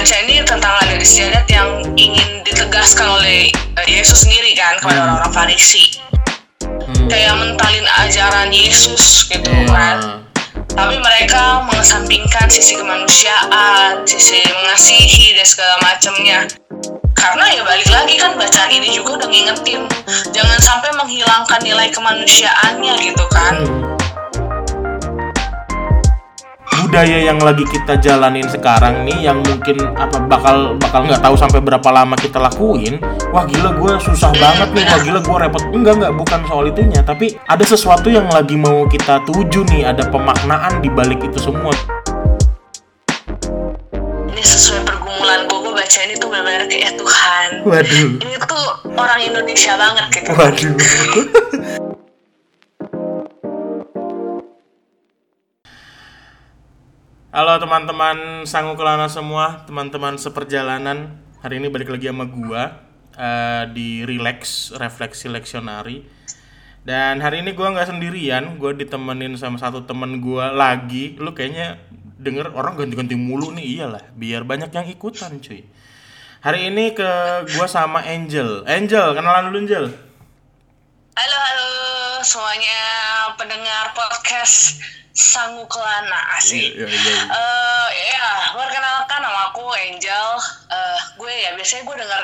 baca ini tentang adat istiadat yang ingin ditegaskan oleh eh, Yesus sendiri kan kepada Hmm. orang-orang Farisi. Hmm. Kayak mentalin ajaran Yesus gitu Iya. kan. Tapi mereka mengesampingkan sisi kemanusiaan, sisi mengasihi dan segala macamnya. Karena ya balik lagi kan bacaan ini juga udah ngingetin jangan sampai menghilangkan nilai kemanusiaannya gitu kan. Budaya yang lagi kita jalanin sekarang nih yang mungkin apa bakal bakal nggak tahu sampai berapa lama kita lakuin wah gila gue susah banget nih wah gila gue repot enggak enggak bukan soal itunya tapi ada sesuatu yang lagi mau kita tuju nih ada pemaknaan di balik itu semua Ini sesuai pergumulan gue, gue baca ini tuh benar-benar kayak Tuhan. waduh Ini tuh orang Indonesia banget gitu. waduh Halo teman-teman Sangu Kelana semua, teman-teman seperjalanan. Hari ini balik lagi sama gua eh, di Relax Refleksi Leksionari. Dan hari ini gua nggak sendirian, gua ditemenin sama satu temen gua lagi. Lu kayaknya denger orang ganti-ganti mulu nih, iyalah, biar banyak yang ikutan cuy. Hari ini ke gua sama Angel. Angel, kenalan dulu Angel. Halo halo semuanya pendengar podcast Sangu Kelana asik. Iya, iya, iya. Eh, ya, perkenalkan nama aku Angel. Eh, gue ya biasanya gue denger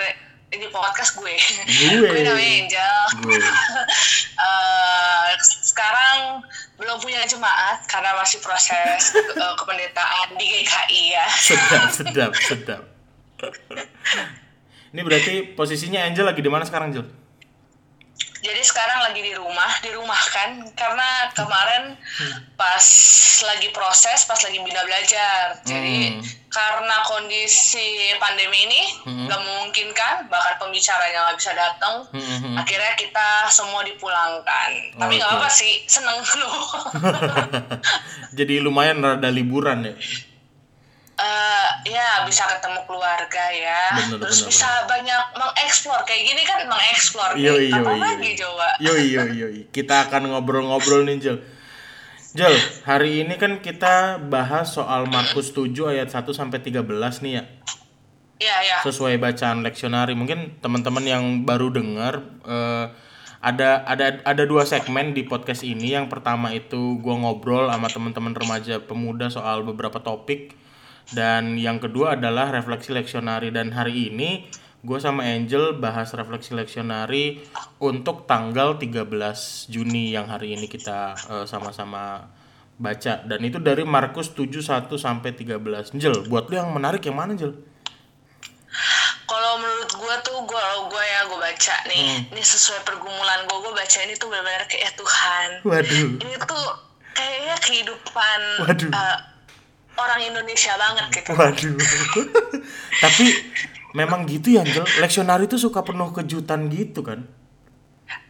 ini podcast gue. Gue. gue namanya Angel. Gue. Eh, sekarang belum punya jemaat karena masih proses eh, kependetaan di GKI ya. Sedap, sedap, sedap. Ini berarti posisinya Angel lagi di mana sekarang, Angel? Jadi sekarang lagi di rumah, di rumah kan, karena kemarin pas lagi proses, pas lagi bina belajar. Jadi Hmm. karena kondisi pandemi ini Hmm. nggak memungkinkan, bahkan pembicaranya nggak bisa datang. Hmm, hmm. Akhirnya kita semua dipulangkan. Tapi nggak apa-apa sih, seneng loh. Jadi lumayan rada liburan ya. Eh, ya bisa ketemu keluarga ya, Bener, terus bener, bisa banyak mengeksplor kayak gini kan mengeksplor. Yoi. Apa yoi, lagi coba? Yoi, yoi, yoi. Kita akan ngobrol-ngobrol nih, Jel. Jel, hari ini kan kita bahas soal Markus 7 ayat 1 sampai 13 nih ya. Iya ya. Sesuai bacaan leksionari. Mungkin teman-teman yang baru dengar eh, ada ada ada dua segmen di podcast ini. Yang pertama itu gua ngobrol sama teman-teman remaja pemuda soal beberapa topik dan yang kedua adalah refleksi leksionari dan hari ini gue sama Angel bahas refleksi leksionari untuk tanggal 13 Juni yang hari ini kita eh, sama-sama baca dan itu dari Markus 71 sampai 13. Angel, buat lu yang menarik yang mana, Angel? Kalau menurut gue tuh gue gue ya gue baca nih, Hmm. ini sesuai pergumulan gue gue baca ini tuh benar-benar kayak Tuhan. Waduh. Ini tuh kayaknya kehidupan Waduh. eh, orang Indonesia banget gitu. Waduh. Tapi memang gitu ya, Angel. Leksionari itu suka penuh kejutan gitu kan.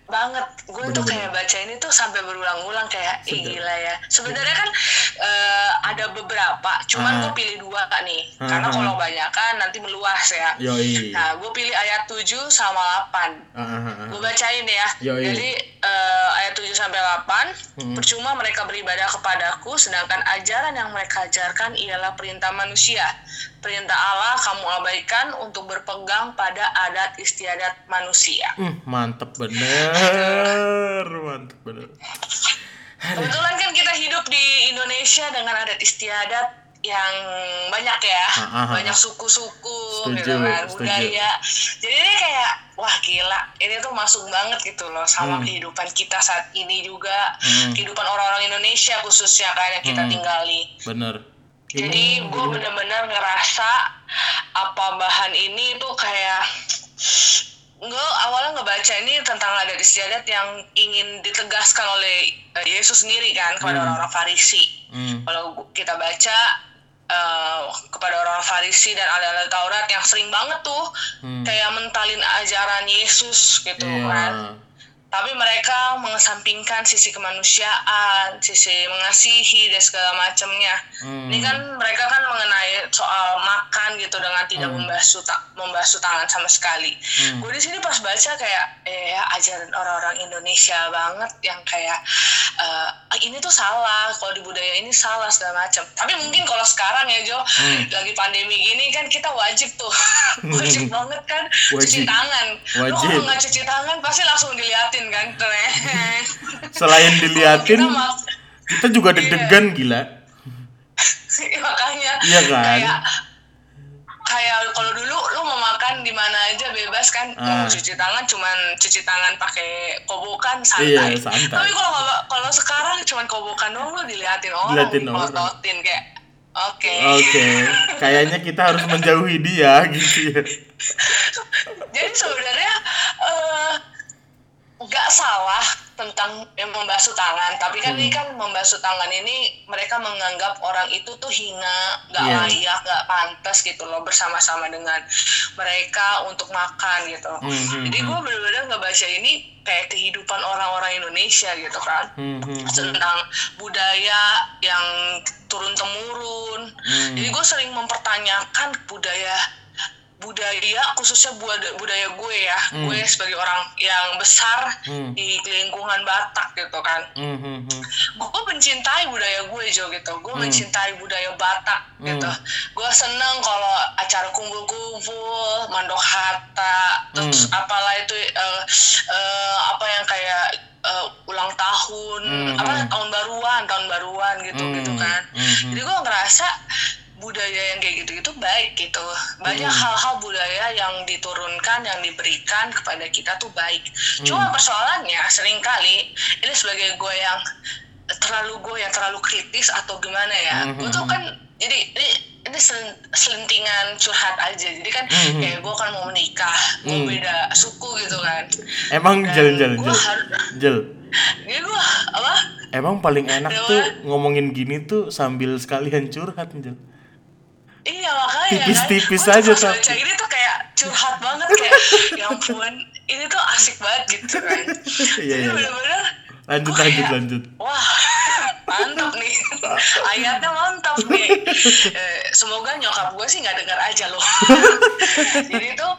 Banget. Gue tuh kayak baca ini tuh sampai berulang-ulang kayak ih gila ya. Sebenarnya kan eh, ada beberapa cuman Ah. gue pilih dua nih. Ah, karena ah, kalau banyak kan nanti meluas ya. Yoi. nah gue pilih ayat 7 sama 8 Ah, ah, gue bacain ya. Yoi. jadi eh, ayat 7 sampai 8 Hmm. percuma mereka beribadah kepadaku sedangkan ajaran yang mereka ajarkan ialah perintah manusia. Perintah Allah kamu abaikan untuk berpegang pada adat istiadat manusia. Hmm, mantep bener. Mantep bener. Kebetulan kan kita hidup di Indonesia dengan adat istiadat yang banyak ya, Ah, ah, ah. banyak suku-suku Setuju, gitu kan, budaya. Jadi ini kayak wah gila, ini tuh masuk banget gitu loh sama Hmm. kehidupan kita saat ini juga, Hmm. kehidupan orang-orang Indonesia khususnya kan yang kita Hmm. tinggali. Bener. Jadi gue bener-bener ngerasa apa bahan ini tuh kayak gue awalnya ngebaca ini tentang adat istiadat yang ingin ditegaskan oleh eh, Yesus sendiri kan kepada Hmm. orang-orang Farisi. Hmm. Kalau kita baca eh, kepada orang Farisi dan ahli Taurat yang sering banget tuh Hmm. kayak mentalin ajaran Yesus gitu Iya. kan. Tapi mereka mengesampingkan sisi kemanusiaan, sisi mengasihi dan segala macamnya. Hmm. Ini kan mereka kan mengenai soal makan gitu dengan tidak membasuh ta- membasuh tangan sama sekali. Gue di sini pas baca kayak eh ya ajaran orang-orang Indonesia banget yang kayak "Ah, ini tuh salah, kalau di budaya ini salah segala macam. Tapi mungkin kalau sekarang ya Jo, lagi pandemi gini kan kita wajib tuh, wajib banget kan cuci Wajib. tangan. Lo Wajib. kalau nggak cuci tangan pasti langsung diliatin kan. Selain diliatin, Kita juga deg-degan gila. makanya Iya kan? kayak kayak kalau dulu lu mau makan di mana aja bebas kan Ah. mau cuci tangan cuman cuci tangan pakai kobokan santai. Iya, santai. Tapi kalau kalau sekarang cuman kobokan doang lu diliatin orang, Diliatin orang. kayak oke. Oke, kayaknya kita harus menjauhi dia gitu ya. Jadi sebenarnya eh, nggak salah tentang yang membasuh tangan, tapi kan Hmm. ini kan membasuh tangan ini mereka menganggap orang itu tuh hina, nggak Iya. layak, nggak pantas gitu loh bersama-sama dengan mereka untuk makan gitu. Hmm, Jadi gue bener-bener ngebaca ini kayak kehidupan orang-orang Indonesia gitu kan Hmm, hmm, hmm. tentang budaya yang turun temurun. Hmm. Jadi gue sering mempertanyakan budaya budaya khususnya budaya, budaya gue ya, gue sebagai orang yang besar Hmm. di lingkungan Batak gitu kan. Hmm, hmm, hmm. Gue mencintai budaya gue Jo gitu, gue mencintai budaya Batak gitu. Gue seneng kalau acara kumpul-kumpul, mandok harta, terus apalah itu eh, eh, apa yang kayak eh, ulang tahun, Hmm, apa hmm. tahun baruan, tahun baruan gitu gitu Hmm, kan. hmm, hmm. Jadi gue ngerasa budaya yang kayak gitu-gitu baik gitu. Banyak Hmm. hal-hal budaya yang diturunkan, yang diberikan kepada kita tuh baik. Hmm. Cuma persoalannya sering kali ini sebagai gue yang terlalu gue yang terlalu kritis atau gimana ya. Hmm, Gue tuh kan jadi ini ini sel- selentingan curhat aja. Jadi kan Hmm, kayak gue kan mau menikah, gue Hmm. beda suku gitu kan. Emang Dan jel jel gue jel harus jel. Jadi gue apa? Emang paling enak Kenapa? tuh ngomongin gini tuh sambil sekalian curhat jel. Iya makanya Tipis-tipis kan, aja tuh baca ini tuh kayak curhat banget kayak ya ampun ini tuh asik banget gitu kan. Iya, Jadi iya. bener-bener Lanjut gua lanjut kayak, lanjut. Wah mantap nih ayatnya mantap nih. Eh, semoga nyokap gue sih nggak dengar aja loh. Jadi tuh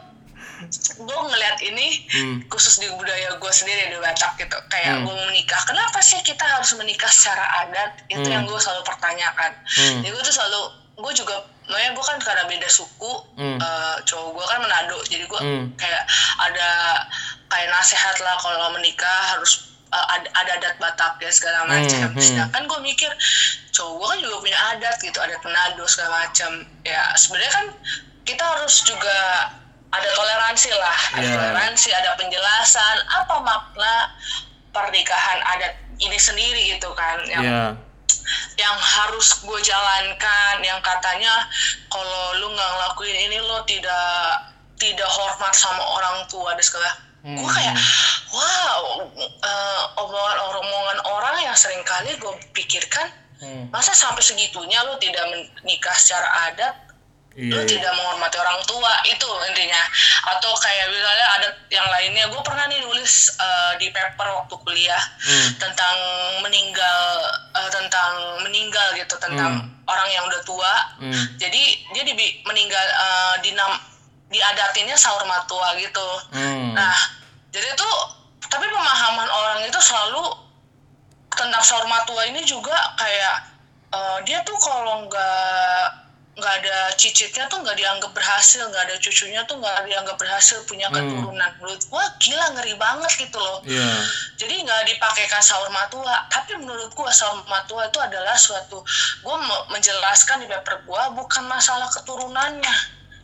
gue ngeliat ini Hmm. khusus di budaya gue sendiri di Batak gitu kayak Hmm. gue menikah kenapa sih kita harus menikah secara adat itu Hmm. yang gue selalu pertanyakan Hmm. jadi gue tuh selalu gue juga makanya gue kan karena beda suku Hmm. eh, cowok gue kan Manado jadi gue Hmm. kayak ada kayak nasehat lah kalau menikah harus eh, ada, ada adat Batak ya segala macam Hmm, hmm. sedangkan gue mikir cowok gue kan juga punya adat gitu adat Manado segala macam ya sebenarnya kan kita harus juga ada toleransi lah ada Iya. toleransi ada penjelasan apa makna pernikahan adat ini sendiri gitu kan yang Iya. Yang harus gue jalankan yang katanya kalau lu nggak ngelakuin ini lo tidak tidak hormat sama orang tua dan segala gue Hmm. kayak wow eh, omongan omongan orang yang sering kali gue pikirkan Hmm. masa sampai segitunya lo tidak menikah secara adat Iya. lu tidak menghormati orang tua itu intinya atau kayak misalnya ada yang lainnya gue pernah nih nulis eh, di paper waktu kuliah Hmm. tentang meninggal eh, tentang meninggal gitu tentang Hmm. orang yang udah tua Hmm. jadi dia di meninggal eh, di nam diadatinnya sahur matua gitu Hmm. nah jadi tuh tapi pemahaman orang itu selalu tentang sahur matua ini juga kayak eh, dia tuh kalau nggak nggak ada cicitnya tuh nggak dianggap berhasil nggak ada cucunya tuh nggak dianggap berhasil punya Hmm. keturunan menurut gua gila ngeri banget gitu loh Iya. jadi nggak dipakaikan sahur matua tapi menurut gua sahur matua itu adalah suatu gua menjelaskan di paper gua bukan masalah keturunannya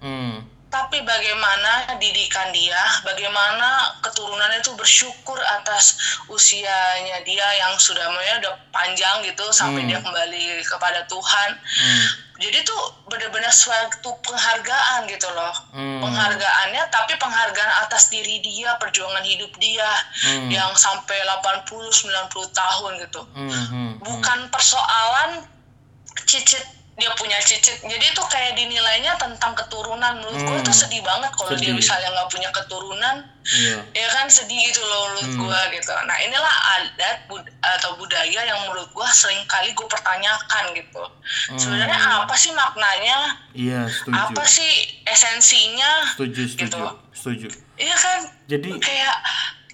Hmm. Tapi bagaimana didikan dia, bagaimana keturunannya itu bersyukur atas usianya dia yang sudah mulai udah panjang gitu sampai Hmm. dia kembali kepada Tuhan. Hmm. Jadi tuh benar-benar suatu penghargaan gitu loh. Hmm. Penghargaannya tapi penghargaan atas diri dia, perjuangan hidup dia Hmm. yang sampai 80 90 tahun gitu Hmm. Hmm. bukan persoalan cicit dia punya cicit jadi itu kayak dinilainya tentang keturunan menurut gue Hmm. itu sedih banget kalau dia misalnya nggak punya keturunan Iya. ya kan sedih gitu loh menurut Hmm. gue gitu nah inilah adat bud- atau budaya yang menurut gue sering kali gue pertanyakan gitu sebenarnya Hmm. apa sih maknanya Iya, setuju. apa sih esensinya Setuju, setuju. gitu. Setuju. iya kan Jadi kayak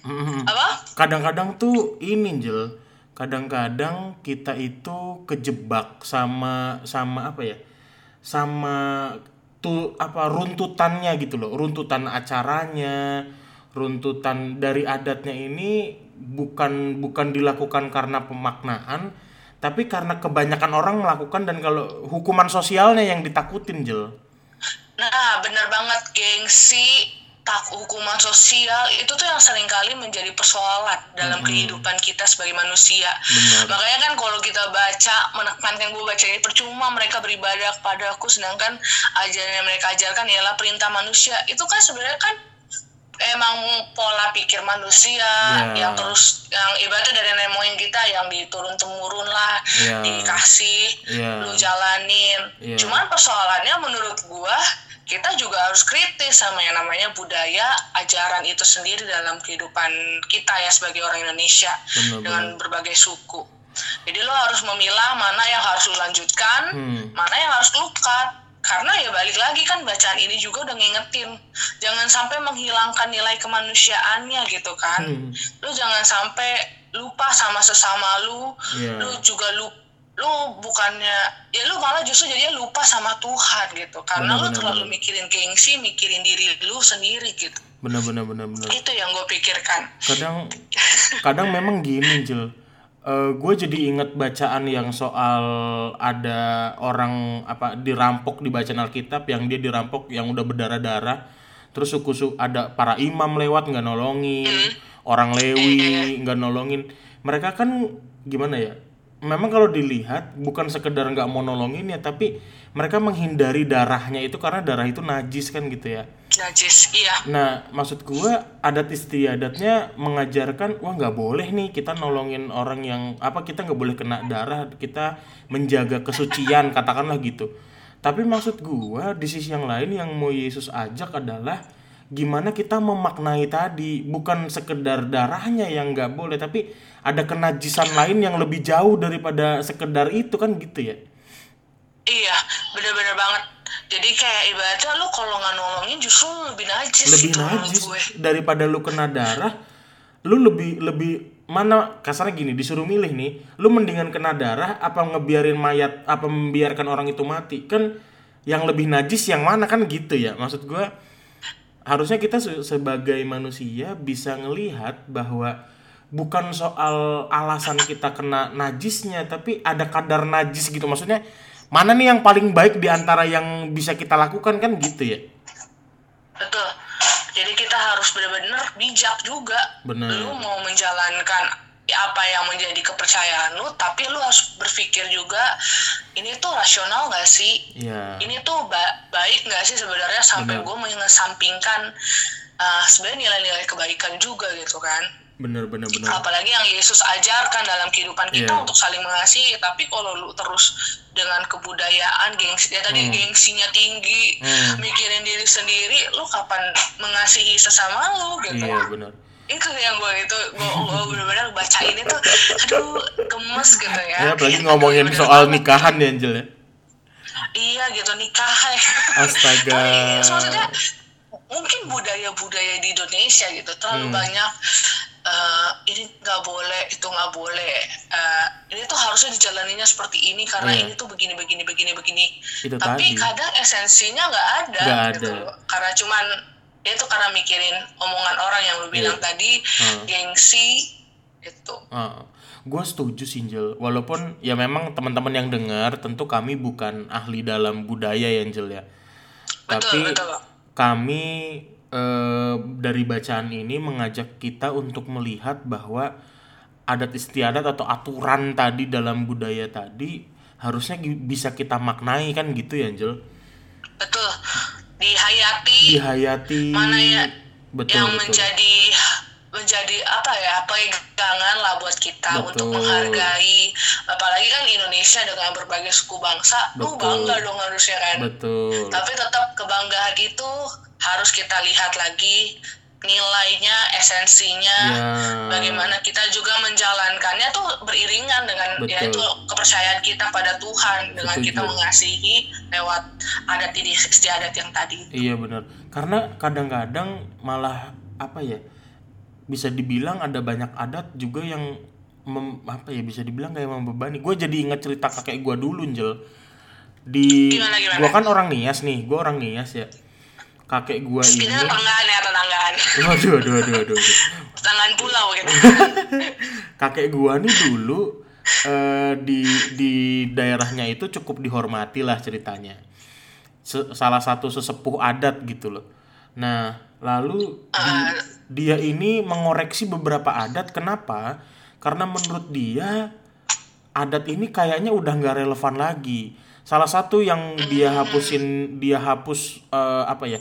mm, apa kadang-kadang tuh ini Jel kadang-kadang kita itu kejebak sama sama apa ya? Sama tuh apa runtutannya gitu loh. Runtutan acaranya runtutan dari adatnya ini bukan bukan dilakukan karena pemaknaan tapi karena kebanyakan orang melakukan dan kalau hukuman sosialnya yang ditakutin Jel. Nah, bener banget gengsi, tak hukuman sosial itu tuh yang sering kali menjadi persoalan dalam kehidupan kita sebagai manusia. Benar. Makanya kan kalau kita baca, menekankan gue baca ini percuma mereka beribadah kepada aku, sedangkan ajaran yang mereka ajarkan ialah perintah manusia. Itu kan sebenarnya kan emang pola pikir manusia Ya. yang terus yang ibaratnya dari nenek moyang kita yang diturun temurun lah Ya. dikasih Ya. lu jalanin Ya. cuman persoalannya menurut gua kita juga harus kritis sama yang namanya budaya ajaran itu sendiri dalam kehidupan kita ya sebagai orang Indonesia Benar, dengan berbagai suku jadi lo harus memilah mana yang harus lo lanjutkan Hmm. mana yang harus lo cut karena ya balik lagi kan bacaan ini juga udah ngingetin jangan sampai menghilangkan nilai kemanusiaannya gitu kan Hmm. lu jangan sampai lupa sama sesama lu Iya. lu juga lu lu bukannya ya lu malah justru jadinya lupa sama Tuhan gitu. Karena Benar, lu benar, terlalu benar. mikirin gengsi mikirin diri lu sendiri gitu. Benar benar benar benar itu yang gue pikirkan. Kadang kadang memang gini Jel gue jadi inget bacaan yang soal ada orang apa dirampok di bacaan Alkitab yang dia dirampok yang udah berdarah-darah. Terus suku su ada para imam lewat nggak nolongin. Orang Lewi nggak nolongin. Mereka kan gimana ya memang kalau dilihat bukan sekedar nggak mau nolongin ya tapi mereka menghindari darahnya itu karena darah itu najis kan gitu ya najis iya Nah, maksud gua adat istiadatnya mengajarkan wah nggak boleh nih kita nolongin orang yang apa kita nggak boleh kena darah, kita menjaga kesucian katakanlah gitu. Tapi maksud gua di sisi yang lain yang mau Yesus ajak adalah gimana kita memaknai tadi bukan sekedar darahnya yang nggak boleh tapi ada kenajisan lain yang lebih jauh daripada sekedar itu kan gitu ya. iya bener-bener banget. Jadi kayak ibaratnya lu kalau nggak nolongin justru lebih najis lebih gitu najis. gue. Daripada lu kena darah lu lebih lebih mana kasarnya gini disuruh milih nih lu mendingan kena darah apa ngebiarin mayat apa membiarkan orang itu mati? Kan yang lebih najis yang mana? Kan gitu ya maksud gua harusnya kita se- sebagai manusia bisa ngelihat bahwa bukan soal alasan kita kena najisnya tapi ada kadar najis gitu maksudnya mana nih yang paling baik di antara yang bisa kita lakukan kan gitu ya Betul. Jadi kita harus benar-benar bijak juga. Benar. Lu mau menjalankan apa yang menjadi kepercayaan lu, tapi lu harus berpikir juga ini tuh rasional gak sih? Iya. Ini tuh ba- baik gak sih sebenarnya sampai gue mengesampingkan uh, sebenarnya nilai-nilai kebaikan juga gitu kan? bener bener bener apalagi yang Yesus ajarkan dalam kehidupan kita Iya. untuk saling mengasihi tapi kalau lu terus dengan kebudayaan gengsi ya tadi gengsinya tinggi Hmm. mikirin diri sendiri lu kapan mengasihi sesama lu gitu iya bener itu yang gue itu gue gue benar-benar baca ini tuh aduh gemes gitu ya ya apalagi Aduh, ngomongin bener soal banget. nikahan ya Angel ya iya gitu nikah Astaga. Tapi, maksudnya mungkin budaya-budaya di Indonesia gitu terlalu Hmm. banyak eh, ini nggak boleh itu nggak boleh Eh, ini tuh harusnya dijalaninya seperti ini karena Iya. ini tuh begini begini begini begini Itu tapi tadi. kadang esensinya nggak ada Nggak gitu ada. karena cuman ya itu karena mikirin omongan orang yang lu bilang Iya. tadi Hmm. gengsi gitu. Gue setuju sih Angel walaupun ya memang teman-teman yang dengar tentu kami bukan ahli dalam budaya ya Angel ya. Betul tapi betul kami eh, dari bacaan ini mengajak kita untuk melihat bahwa adat istiadat atau aturan tadi dalam budaya tadi harusnya bisa kita maknai kan gitu ya Angel betul dihayati. Dihayati. Mana ya betul yang betul menjadi menjadi apa ya pegangan lah buat kita Betul. untuk menghargai. Apalagi kan Indonesia dengan berbagai suku bangsa lu Betul. bangga dong harusnya kan. Betul. Tapi tetap kebanggaan itu harus kita lihat lagi nilainya esensinya ya bagaimana kita juga menjalankannya tuh beriringan dengan Betul. yaitu kepercayaan kita pada Tuhan dengan Setuju. kita mengasihi lewat adat ini istiadat yang tadi Iya benar. Karena kadang-kadang malah apa ya? Bisa dibilang ada banyak adat juga yang mem- apa ya bisa dibilang kayak membebani. Gue jadi ingat cerita kakek gue dulu, Njel. Di Gimana, gimana? gua kan orang Nias nih, gue orang Nias ya. Kakek gue ini kita tetanggaan ya tetanggaan. Waduh, aduh, aduh, aduh, aduh. tetanggaan pulau gitu. Kakek gua nih dulu eh, di di daerahnya itu cukup dihormati lah ceritanya. Se- salah satu sesepuh adat gitu loh. Nah lalu di- dia ini mengoreksi beberapa adat. Kenapa? Karena menurut dia adat ini kayaknya udah nggak relevan lagi. Salah satu yang dia hapusin dia hapus eh, apa ya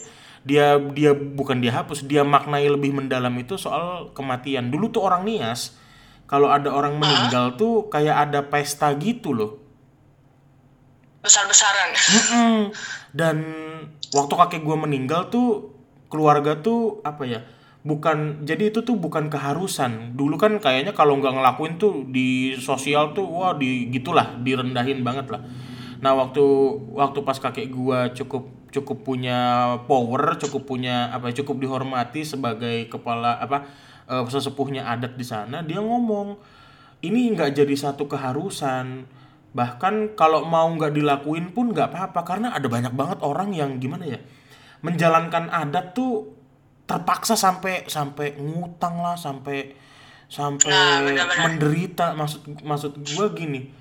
dia dia bukan dia hapus dia maknai lebih mendalam itu soal kematian. Dulu tuh orang nias kalau ada orang meninggal tuh kayak ada pesta gitu loh. Besar-besaran. Dan waktu kakek gue meninggal tuh keluarga tuh apa ya bukan jadi itu tuh bukan keharusan. Dulu kan kayaknya kalau nggak ngelakuin tuh di sosial tuh wah di gitulah direndahin banget lah. Nah waktu waktu pas kakek gua cukup cukup punya power cukup punya apa cukup dihormati sebagai kepala apa eh, sesepuhnya adat di sana dia ngomong ini nggak jadi satu keharusan. Bahkan kalau mau nggak dilakuin pun nggak apa-apa karena ada banyak banget orang yang gimana ya menjalankan adat tuh terpaksa sampai sampai ngutang lah sampai sampai Nah, menderita. Maksud maksud gua gini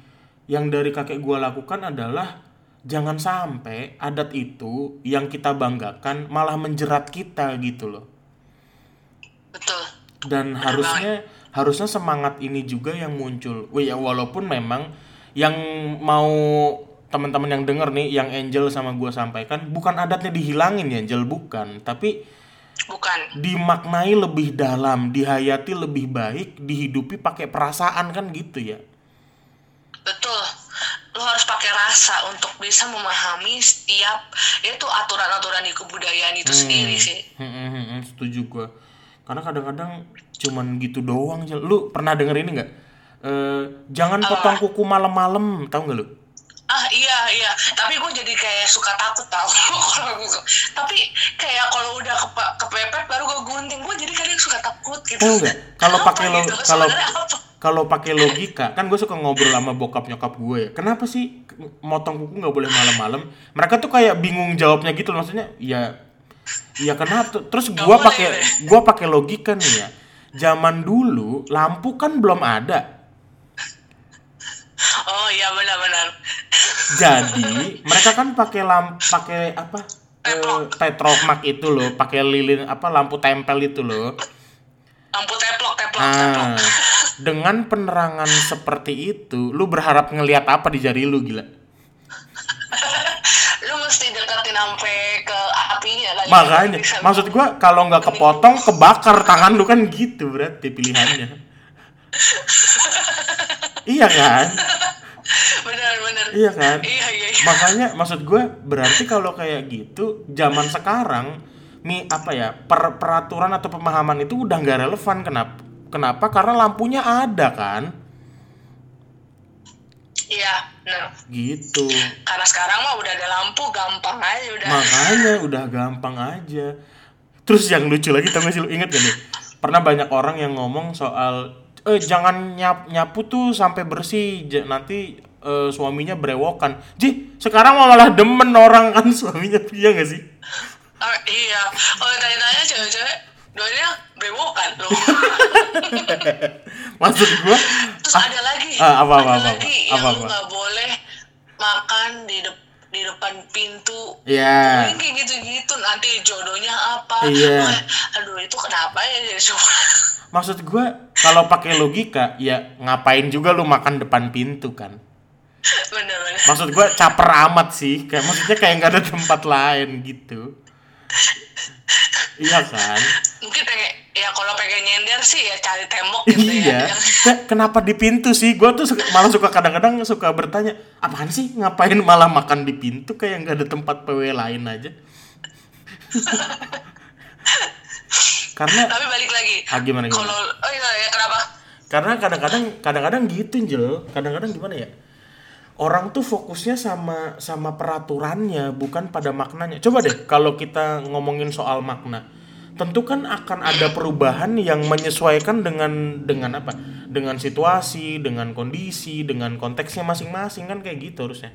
yang dari kakek gua lakukan adalah jangan sampai adat itu yang kita banggakan malah menjerat kita gitu loh. Betul. Dan harusnya harusnya semangat ini juga yang muncul. Wih, ya walaupun memang yang mau teman-teman yang denger nih, yang Angel sama gua sampaikan, bukan adatnya dihilangin ya, Angel bukan, tapi bukan. dimaknai lebih dalam, dihayati lebih baik, dihidupi pakai perasaan kan gitu ya. betul lo harus pakai rasa untuk bisa memahami setiap itu aturan-aturan di kebudayaan itu sendiri sih Hmm, hmm, hmm, hmm, setuju gua. Karena kadang-kadang cuman gitu doang. Lu pernah denger ini nggak? Eh, jangan potong kuku malam-malam, tahu nggak lu? ah iya iya tapi gue jadi kayak suka takut tau kalau gua- tapi kayak kalau udah kepe- kepepet baru gue gunting gue jadi kadang suka takut gitu nggak? Kalau pakai lo, gitu? kalau? Kalau pakai logika, kan gue suka ngobrol sama bokap nyokap gue ya. Kenapa sih motong kuku nggak boleh malam-malam? Mereka tuh kayak bingung jawabnya gitu, loh. maksudnya ya, ya kenapa? Terus gue pakai gue pakai logika nih ya. Zaman dulu lampu kan belum ada. oh iya benar-benar Jadi mereka kan pakai lamp pakai apa? Eh, petromak itu loh, pakai lilin apa lampu tempel itu loh. lampu teplok teplok teplok Ah, dengan penerangan seperti itu, lu berharap ngelihat apa di jari lu gila? lu mesti deketin sampai ke apinya lagi Makanya, Bisa- maksud gua kalau nggak kepotong, kebakar tangan lu kan gitu berarti pilihannya. iya kan? benar-benar Iya kan? iya iya iya. Makanya maksud gue berarti kalau kayak gitu zaman sekarang mi apa ya per- peraturan atau pemahaman itu udah nggak relevan kenapa? Kenapa? Karena lampunya ada kan? iya benar Gitu. karena sekarang mah udah ada lampu gampang aja udah Makanya udah gampang aja. Terus yang lucu lagi tau gak sih lu inget gak nih? Pernah banyak orang yang ngomong soal eh jangan nyap nyapu tuh sampai bersih j- nanti eh, suaminya berewokan. Ji, sekarang malah demen orang kan suaminya iya gak sih? Oh, iya oh tanya-tanya cewek-cewek doanya brewokan loh Maksud gua? Terus ada lagi. Ah, apa, apa, ada apa, lagi apa, yang apa, lu apa. nggak boleh makan di dep- di depan pintu. Ya Ini kayak gitu-gitu nanti jodohnya apa? Iya. Wah, aduh itu kenapa ya jadi coba maksud gua kalau pakai logika ya ngapain juga lu makan depan pintu kan? bener-bener Maksud gua caper amat sih, kayak maksudnya kayak nggak ada tempat lain gitu. Iya kan? mungkin pengen ya kalau pengen nyender sih ya cari tembok gitu iya ya. Ke- kenapa di pintu sih gue tuh suka- malah suka kadang-kadang suka bertanya apaan sih ngapain malah makan di pintu kayak nggak ada tempat PW lain aja karena Tapi balik lagi. ah, gimana gimana Kalau oh iya ya kenapa? karena kadang-kadang kadang-kadang gitu Jel kadang-kadang gimana ya orang tuh fokusnya sama sama peraturannya bukan pada maknanya coba deh kalau kita ngomongin soal makna tentu kan akan ada perubahan yang menyesuaikan dengan dengan apa dengan situasi dengan kondisi dengan konteksnya masing-masing kan kayak gitu harusnya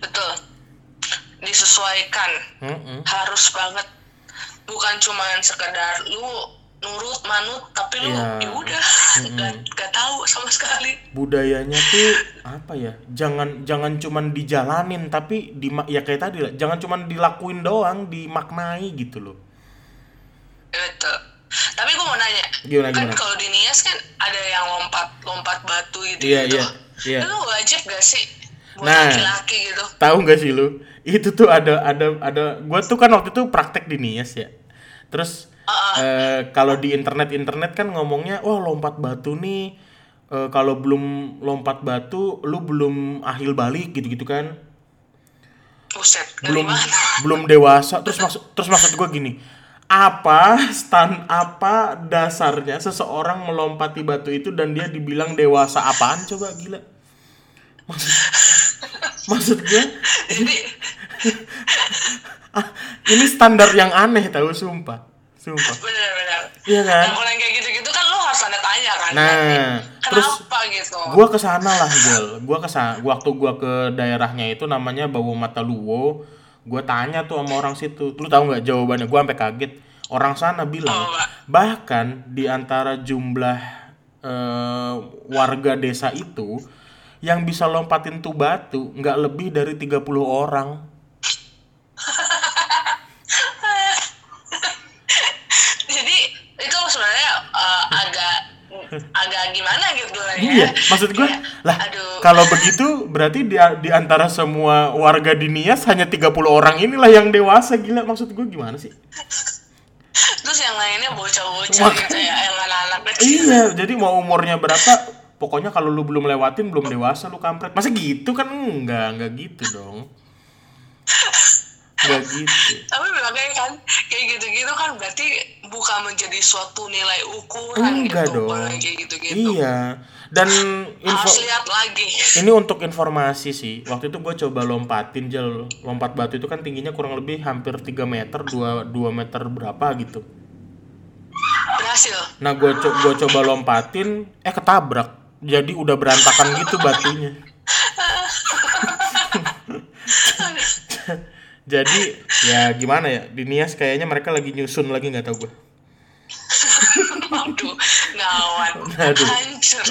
Betul. Disesuaikan. Mm-mm. Harus banget. Bukan cuman sekedar lu nurut manut tapi lu Iya. ya udah nggak nggak tahu sama sekali. budayanya tuh apa ya jangan jangan cuman dijalanin tapi di ya kayak tadi lah jangan cuman dilakuin doang dimaknai gitu loh Betul. Tapi gue mau nanya, Gimana, kan gimana? kalau di Nias kan ada yang lompat lompat batu gitu Iya, gitu. iya, iya. Itu wajib gak sih buat Nah. laki-laki gitu? tahu nggak sih lu itu tuh ada ada ada gua tuh kan waktu itu praktek di Nias ya terus eh, kalau di internet internet kan ngomongnya wah lompat batu nih. Eh, kalau belum lompat batu lu belum ahil balik gitu gitu kan. Buset, belum belum dewasa. Terus maksud terus maksud gua gini apa stan apa dasarnya seseorang melompati batu itu dan dia dibilang dewasa apaan? Coba gila. Maksud maksud Jadi ah, ini standar yang aneh tahu sumpah sumpah benar-benar. Iya kan? Nah, kalau yang kayak gitu-gitu kan lu harus tanda tanya kan. Nah, berarti. terus kenapa gitu? gua ke sana lah Jel gua ke sana waktu gua ke daerahnya itu namanya Bawo Mataluwo gua tanya tuh sama orang situ lu tahu nggak jawabannya gua sampai kaget orang sana bilang Oh, bahkan di antara jumlah eh, warga desa itu yang bisa lompatin tuh batu nggak lebih dari 30 orang Jadi itu sebenarnya eh, agak agak gimana gitu lah ya. Iya, maksud Kayak, lah aduh. kalau begitu berarti di, di antara semua warga di Nias hanya 30 orang inilah yang dewasa gila maksud gua gimana sih? Terus yang lainnya bocah-bocah gitu ya, yang anak-anak kecil. Iya, jadi mau umurnya berapa pokoknya kalau lu belum lewatin belum dewasa lu kampret. Masa gitu kan enggak, enggak gitu dong. Enggak gitu. Tapi makanya kan kayak gitu-gitu kan berarti bukan menjadi suatu nilai ukuran Enggak gitu dong. kayak gitu-gitu. Iya. Dan info Harus lihat lagi. ini untuk informasi sih. Waktu itu gue coba lompatin jel lompat batu itu kan tingginya kurang lebih hampir 3 meter, 2 2 meter berapa gitu. Berhasil. Nah, gue co gua coba lompatin eh ketabrak. Jadi udah berantakan gitu batunya. Jadi ya gimana ya di Nias kayaknya mereka lagi nyusun lagi nggak tahu gue. Aduh, ngawat. Aduh. Hancur.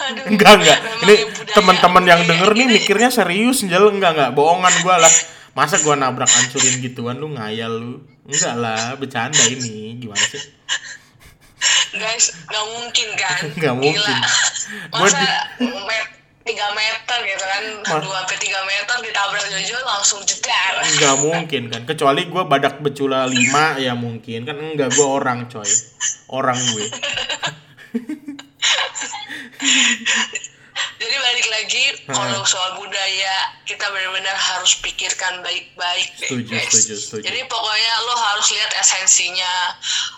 Aduh. Enggak enggak. Ini budaya- teman-teman yang denger nih mikirnya serius jel enggak enggak bohongan gue lah. Masa gue nabrak hancurin gituan lu ngayal lu. Enggak lah, bercanda ini. Gimana sih? guys nggak mungkin kan Nggak mungkin. Gila. Masa di- 3 meter gitu kan 2 sampai 3 meter ditabrak Jojo langsung jedar Enggak mungkin kan. Kecuali gue badak becula 5 ya mungkin. Kan enggak gue orang coy. Orang gue. jadi balik lagi kalau soal budaya kita benar-benar harus pikirkan baik-baik deh Setuju, guys. setuju, setuju. jadi pokoknya lo harus lihat esensinya.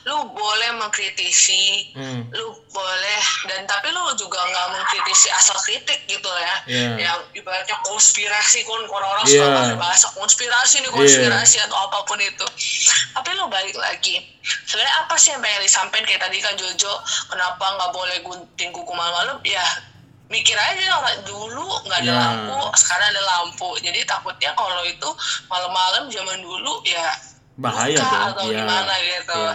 Lo boleh mengkritisi Hmm. lu boleh dan tapi lu juga nggak mengkritisi asal kritik gitu ya. Iya. yang ibaratnya konspirasi kan orang-orang Iya. suka pakai bahasa konspirasi nih konspirasi atau apa pun itu. Tapi lu balik lagi. Sebenarnya apa sih yang pengen disampaikan? Kayak tadi kan Jojo kenapa nggak boleh gunting kuku malam-malam? Ya mikir aja orang dulu nggak ada Iya. lampu sekarang ada lampu jadi takutnya kalau itu malam-malam zaman dulu ya Bahaya luka dong. atau Iya. gimana gitu Iya.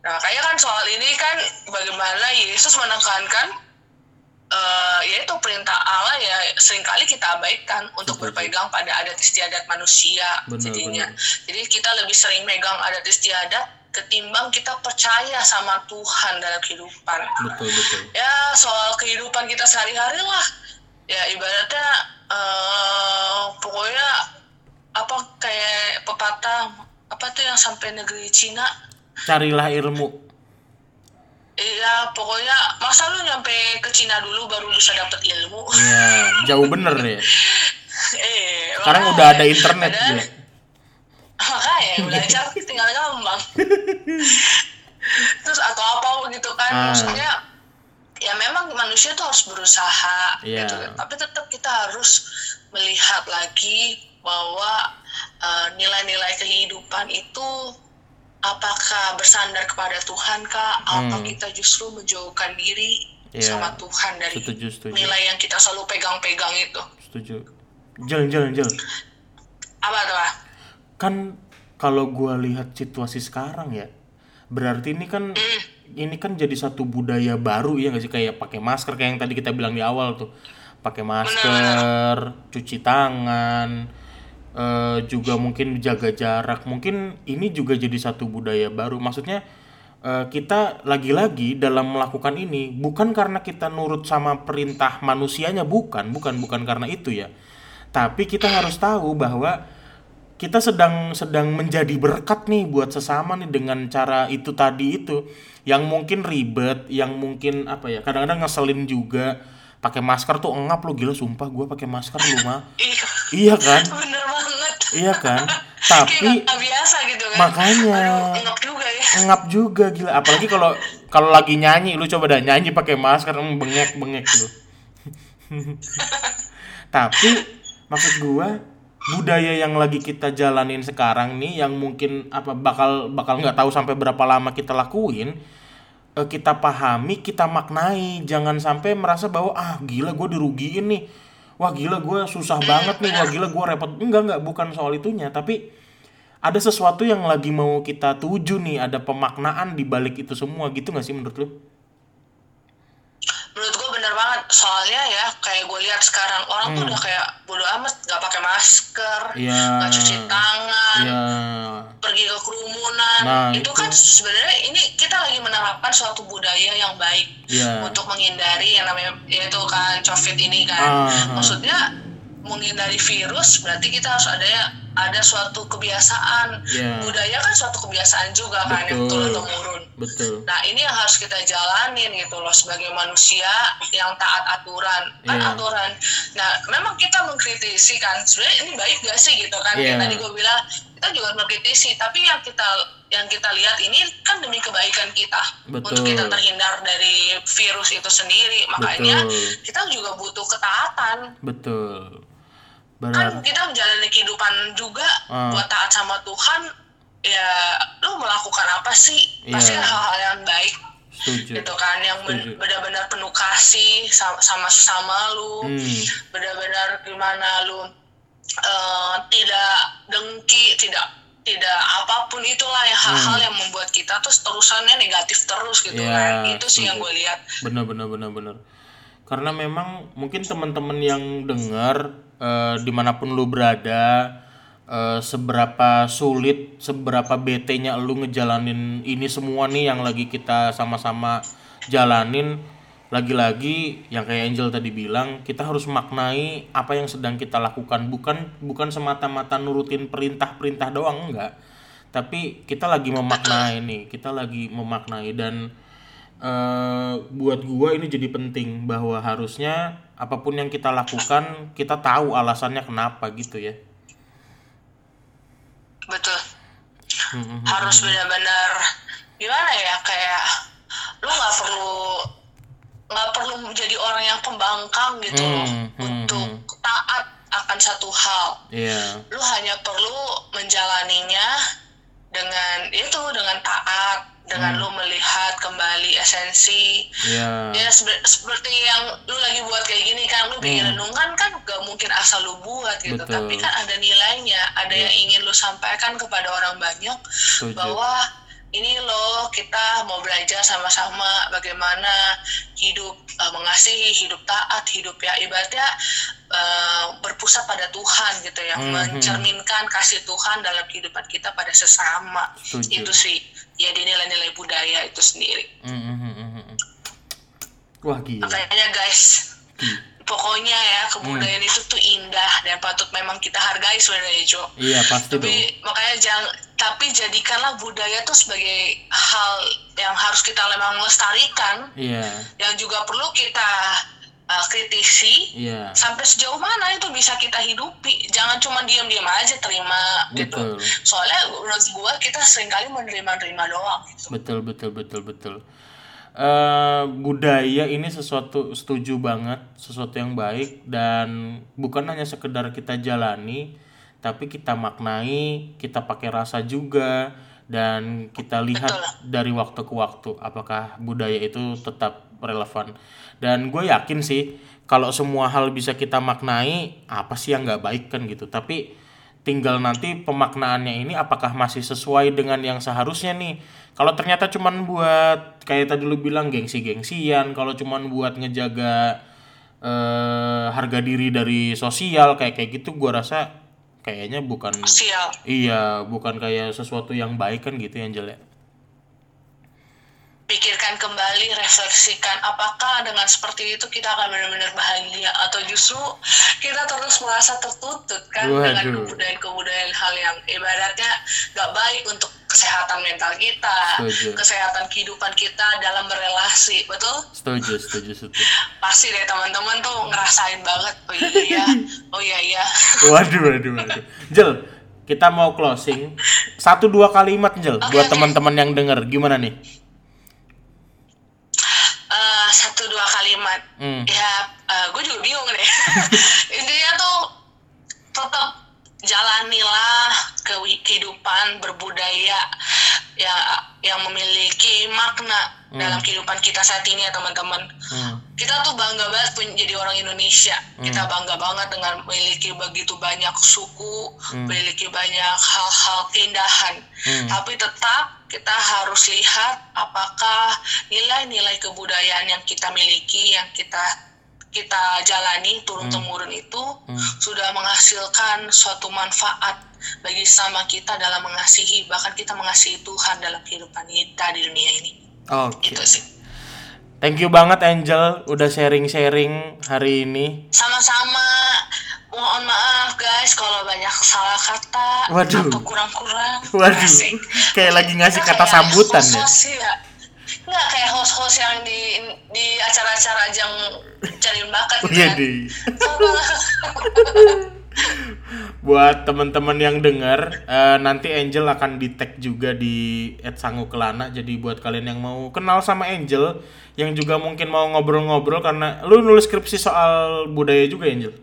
Nah, kayaknya kan soal ini kan bagaimana Yesus menekankan eh yaitu perintah Allah ya sering kali kita abaikan untuk Setuju. berpegang pada adat istiadat manusia Benar, jadinya. benar. Jadi kita lebih sering megang adat istiadat ketimbang kita percaya sama Tuhan dalam kehidupan. Betul betul. Ya soal kehidupan kita sehari-hari lah. Ya ibaratnya eh pokoknya apa kayak pepatah apa tuh yang sampai negeri Cina Carilah ilmu. Iya, pokoknya masa lu nyampe ke Cina dulu baru bisa dapet ilmu. Iya, jauh bener ya. eh, Sekarang udah ada internet Padahal- gila. Makanya belajar tinggal gampang. Terus atau apa gitu kan, Ah. maksudnya ya memang manusia tuh harus berusaha Iya. gitu. Tapi tetap kita harus melihat lagi bahwa eh, nilai-nilai kehidupan itu apakah bersandar kepada Tuhan kah atau Hmm. kita justru menjauhkan diri Iya. sama Tuhan dari Setuju, setuju. nilai yang kita selalu pegang-pegang itu. Setuju. Jel, jel, jel. Apa tuh? Kan kalau gua lihat situasi sekarang ya, berarti ini kan ini kan jadi satu budaya baru ya nggak sih kayak pakai masker kayak yang tadi kita bilang di awal tuh. Pakai masker, cuci tangan, eh, juga mungkin jaga jarak. Mungkin ini juga jadi satu budaya baru. Maksudnya eh, kita lagi-lagi dalam melakukan ini bukan karena kita nurut sama perintah manusianya bukan, bukan bukan karena itu ya. Tapi kita harus tahu bahwa kita sedang sedang menjadi berkat nih buat sesama nih dengan cara itu tadi itu. Yang mungkin ribet, yang mungkin apa ya kadang-kadang ngeselin juga. Pakai masker tuh engap lo gila sumpah gua pakai masker lu mah Iya, iya kan? Bener banget. iya kan? Tapi biasa gitu kan. makanya Aduh, enak juga ya. engap juga gila. Apalagi kalau kalau lagi nyanyi lu coba dah nyanyi pakai masker em, bengek bengek lu. Tapi maksud gua budaya yang lagi kita jalanin sekarang nih yang mungkin apa bakal bakal nggak tahu sampai berapa lama kita lakuin eh, kita pahami kita maknai. Jangan sampai merasa bahwa ah gila gue dirugiin nih. Wah gila gue susah banget nih. Wah gila gue repot. Enggak enggak. Bukan soal itunya. Tapi ada sesuatu yang lagi mau kita tuju nih. Ada pemaknaan di balik itu semua. Gitu nggak sih menurut lu banget. Soalnya ya kayak gue lihat sekarang orang tuh udah kayak bodo amat nggak pakai masker, Hmm. Nggak cuci tangan, ya pergi ke kerumunan. Nah, itu, itu. kan sebenarnya ini kita lagi menerapkan suatu budaya yang baik Iya. untuk menghindari yang namanya yaitu kan COVID ini kan. Ah. Maksudnya menghindari virus berarti kita harus ada ada suatu kebiasaan. Iya. Budaya kan suatu kebiasaan juga kan yang Betul. turun temurun. betul Nah ini yang harus kita jalanin gitu loh sebagai manusia yang taat aturan kan Iya. aturan. Nah memang kita mengkritisi kan sebenarnya ini baik gak sih gitu kan kayak tadi gue bilang kita juga mengkritisi tapi yang kita yang kita lihat ini kan demi kebaikan kita Betul. untuk kita terhindar dari virus itu sendiri makanya Betul. kita juga butuh ketaatan betul kan benar kita menjalani kehidupan juga Ah. buat taat sama Tuhan ya lu melakukan apa sih? Pasti Iya. kan hal-hal yang baik. Setuju. Gitu kan yang benar-benar penuh kasih sama, sama sesama lu. Hmm. benar-benar gimana lu eh, tidak dengki tidak tidak apa pun itulah yang hal-hal yang membuat kita terus terusannya negatif terus gitu Hmm. Iya, kan. Itu sih yang gue lihat. Benar benar benar benar. Karena memang mungkin teman-teman yang dengar eh, di mana pun lu berada eh, seberapa sulit seberapa bete-nya lu ngejalanin ini semua nih yang lagi kita sama-sama jalanin. Lagi-lagi yang kayak Angel tadi bilang kita harus maknai apa yang sedang kita lakukan. Bukan bukan semata-mata nurutin perintah-perintah doang enggak. Tapi kita lagi memaknai nih kita lagi memaknai dan eh, buat gua ini jadi penting bahwa harusnya apa pun yang kita lakukan kita tahu alasannya kenapa gitu ya. Betul. Hmm, harus benar-benar gimana ya kayak lu nggak perlu nggak perlu menjadi orang yang pembangkang gitu loh Hmm, hmm, untuk taat akan satu hal. Iya. Lu hanya perlu menjalaninya dengan itu dengan taat dengan Hmm. lu melihat kembali esensi iya ya sebe- seperti yang lu lagi buat kayak gini kan lu bikin renungan kan gak mungkin asal lu buat gitu Hmm. Betul. tapi kan ada nilainya ada yang ingin lu sampaikan kepada orang banyak Setuju. bahwa ini loh kita mau belajar sama-sama bagaimana hidup eh, mengasihi hidup taat hidup ya ibaratnya eh, berpusat pada Tuhan gitu ya Mhm. mencerminkan kasih Tuhan dalam kehidupan kita pada sesama Setuju. itu sih ya di nilai-nilai budaya itu sendiri Hmm, hmm, hmm, hmm, hmm. wah gila makanya guys Gila. pokoknya ya kebudayaan itu tuh indah dan patut memang kita hargai sebenarnya Jo. Iya pasti Tapi dong. makanya jangan tapi jadikanlah budaya tuh sebagai hal yang harus kita memang melestarikan, Iya, yang juga perlu kita uh, kritisi iya. sampai sejauh mana itu bisa kita hidupi. Jangan cuma diam-diam aja terima gitu. Betul. Soalnya menurut gua kita sering kali menerima-nerima doang gitu. Betul, betul, betul, betul. eh budaya ini sesuatu setuju banget, sesuatu yang baik dan bukan hanya sekedar kita jalani, tapi kita maknai, kita pakai rasa juga dan kita lihat dari waktu ke waktu apakah budaya itu tetap relevan. Dan gue yakin sih kalau semua hal bisa kita maknai, apa sih yang nggak baik kan gitu. Tapi tinggal nanti pemaknaannya ini apakah masih sesuai dengan yang seharusnya nih kalau ternyata cuman buat kayak tadi lu bilang gengsi-gengsian kalau cuman buat ngejaga eh, harga diri dari sosial kayak kayak gitu gua rasa kayaknya bukan Sial. iya bukan kayak sesuatu yang baik kan gitu yang jelek pikirkan kembali, refleksikan apakah dengan seperti itu kita akan benar-benar bahagia atau justru kita terus merasa tertutup kan dengan Waduh. kebudayaan-kebudayaan hal yang ibaratnya gak baik untuk kesehatan mental kita, Setuju. kesehatan kehidupan kita dalam berelasi, betul? setuju setuju setuju Pasti deh teman-teman tuh ngerasain banget, oh iya, oh iya iya. waduh waduh waduh Jel kita mau closing satu dua kalimat Jel buat oke. teman-teman yang denger gimana nih Eh, satu dua kalimat Hmm. ya gue juga bingung deh intinya tuh tetap jalanilah kehidupan berbudaya ya yang memiliki makna dalam kehidupan kita saat ini ya teman-teman. Hmm. kita tuh bangga banget pun jadi orang Indonesia. Kita bangga banget dengan memiliki begitu banyak suku memiliki banyak hal-hal keindahan. Tapi tetap kita harus lihat apakah nilai-nilai kebudayaan yang kita miliki yang kita kita jalani turun temurun itu sudah menghasilkan suatu manfaat bagi sama kita dalam mengasihi bahkan kita mengasihi Tuhan dalam kehidupan kita di dunia ini. Oke. Itu sih. Thank you banget Angel udah sharing-sharing hari ini. sama-sama. Mohon maaf guys kalau banyak salah kata Waduh. atau kurang-kurang. Waduh, Asik. kayak lagi ngasih kata sambutan ya. ya nggak kayak host-host yang di di acara-acara ajang cari bakat gitu Iya kan deh. Buat teman-teman yang dengar, eh, nanti Angel akan di tag juga di @sangukelana. Jadi buat kalian yang mau kenal sama Angel, yang juga mungkin mau ngobrol-ngobrol karena lu nulis skripsi soal budaya juga Angel.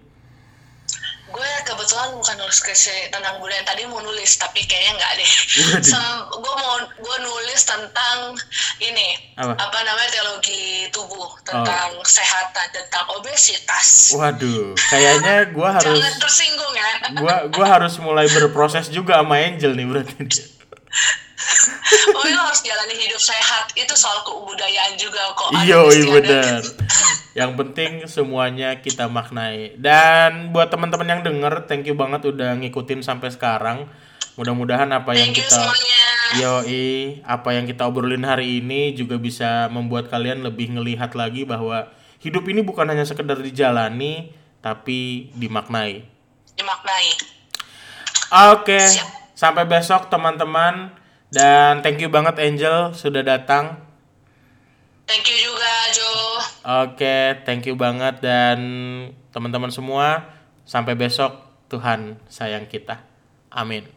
Gue kebetulan bukan nulis skripsi tentang budaya tadi mau nulis tapi kayaknya nggak deh. Sem- gue mau gue nulis tentang ini Apa? namanya teologi tubuh tentang kesehatan tentang obesitas Waduh, kayaknya gua harus jangan tersinggung ya gua gua harus mulai berproses juga sama Angel nih berarti. lo harus jalani hidup sehat itu soal kebudayaan juga kok Iya, iya benar. Yang penting semuanya kita maknai. Dan buat teman-teman yang denger, thank you banget udah ngikutin sampai sekarang. Mudah-mudahan apa yang kita Yoi, apa yang kita obrolin hari ini juga bisa membuat kalian lebih ngelihat lagi bahwa hidup ini bukan hanya sekedar dijalani, tapi dimaknai. dimaknai Oke, Siap. sampai besok teman-teman. Dan thank you banget Angel sudah datang. Thank you juga Jo Oke, thank you banget dan teman-teman semua sampai besok Tuhan sayang kita. Amin.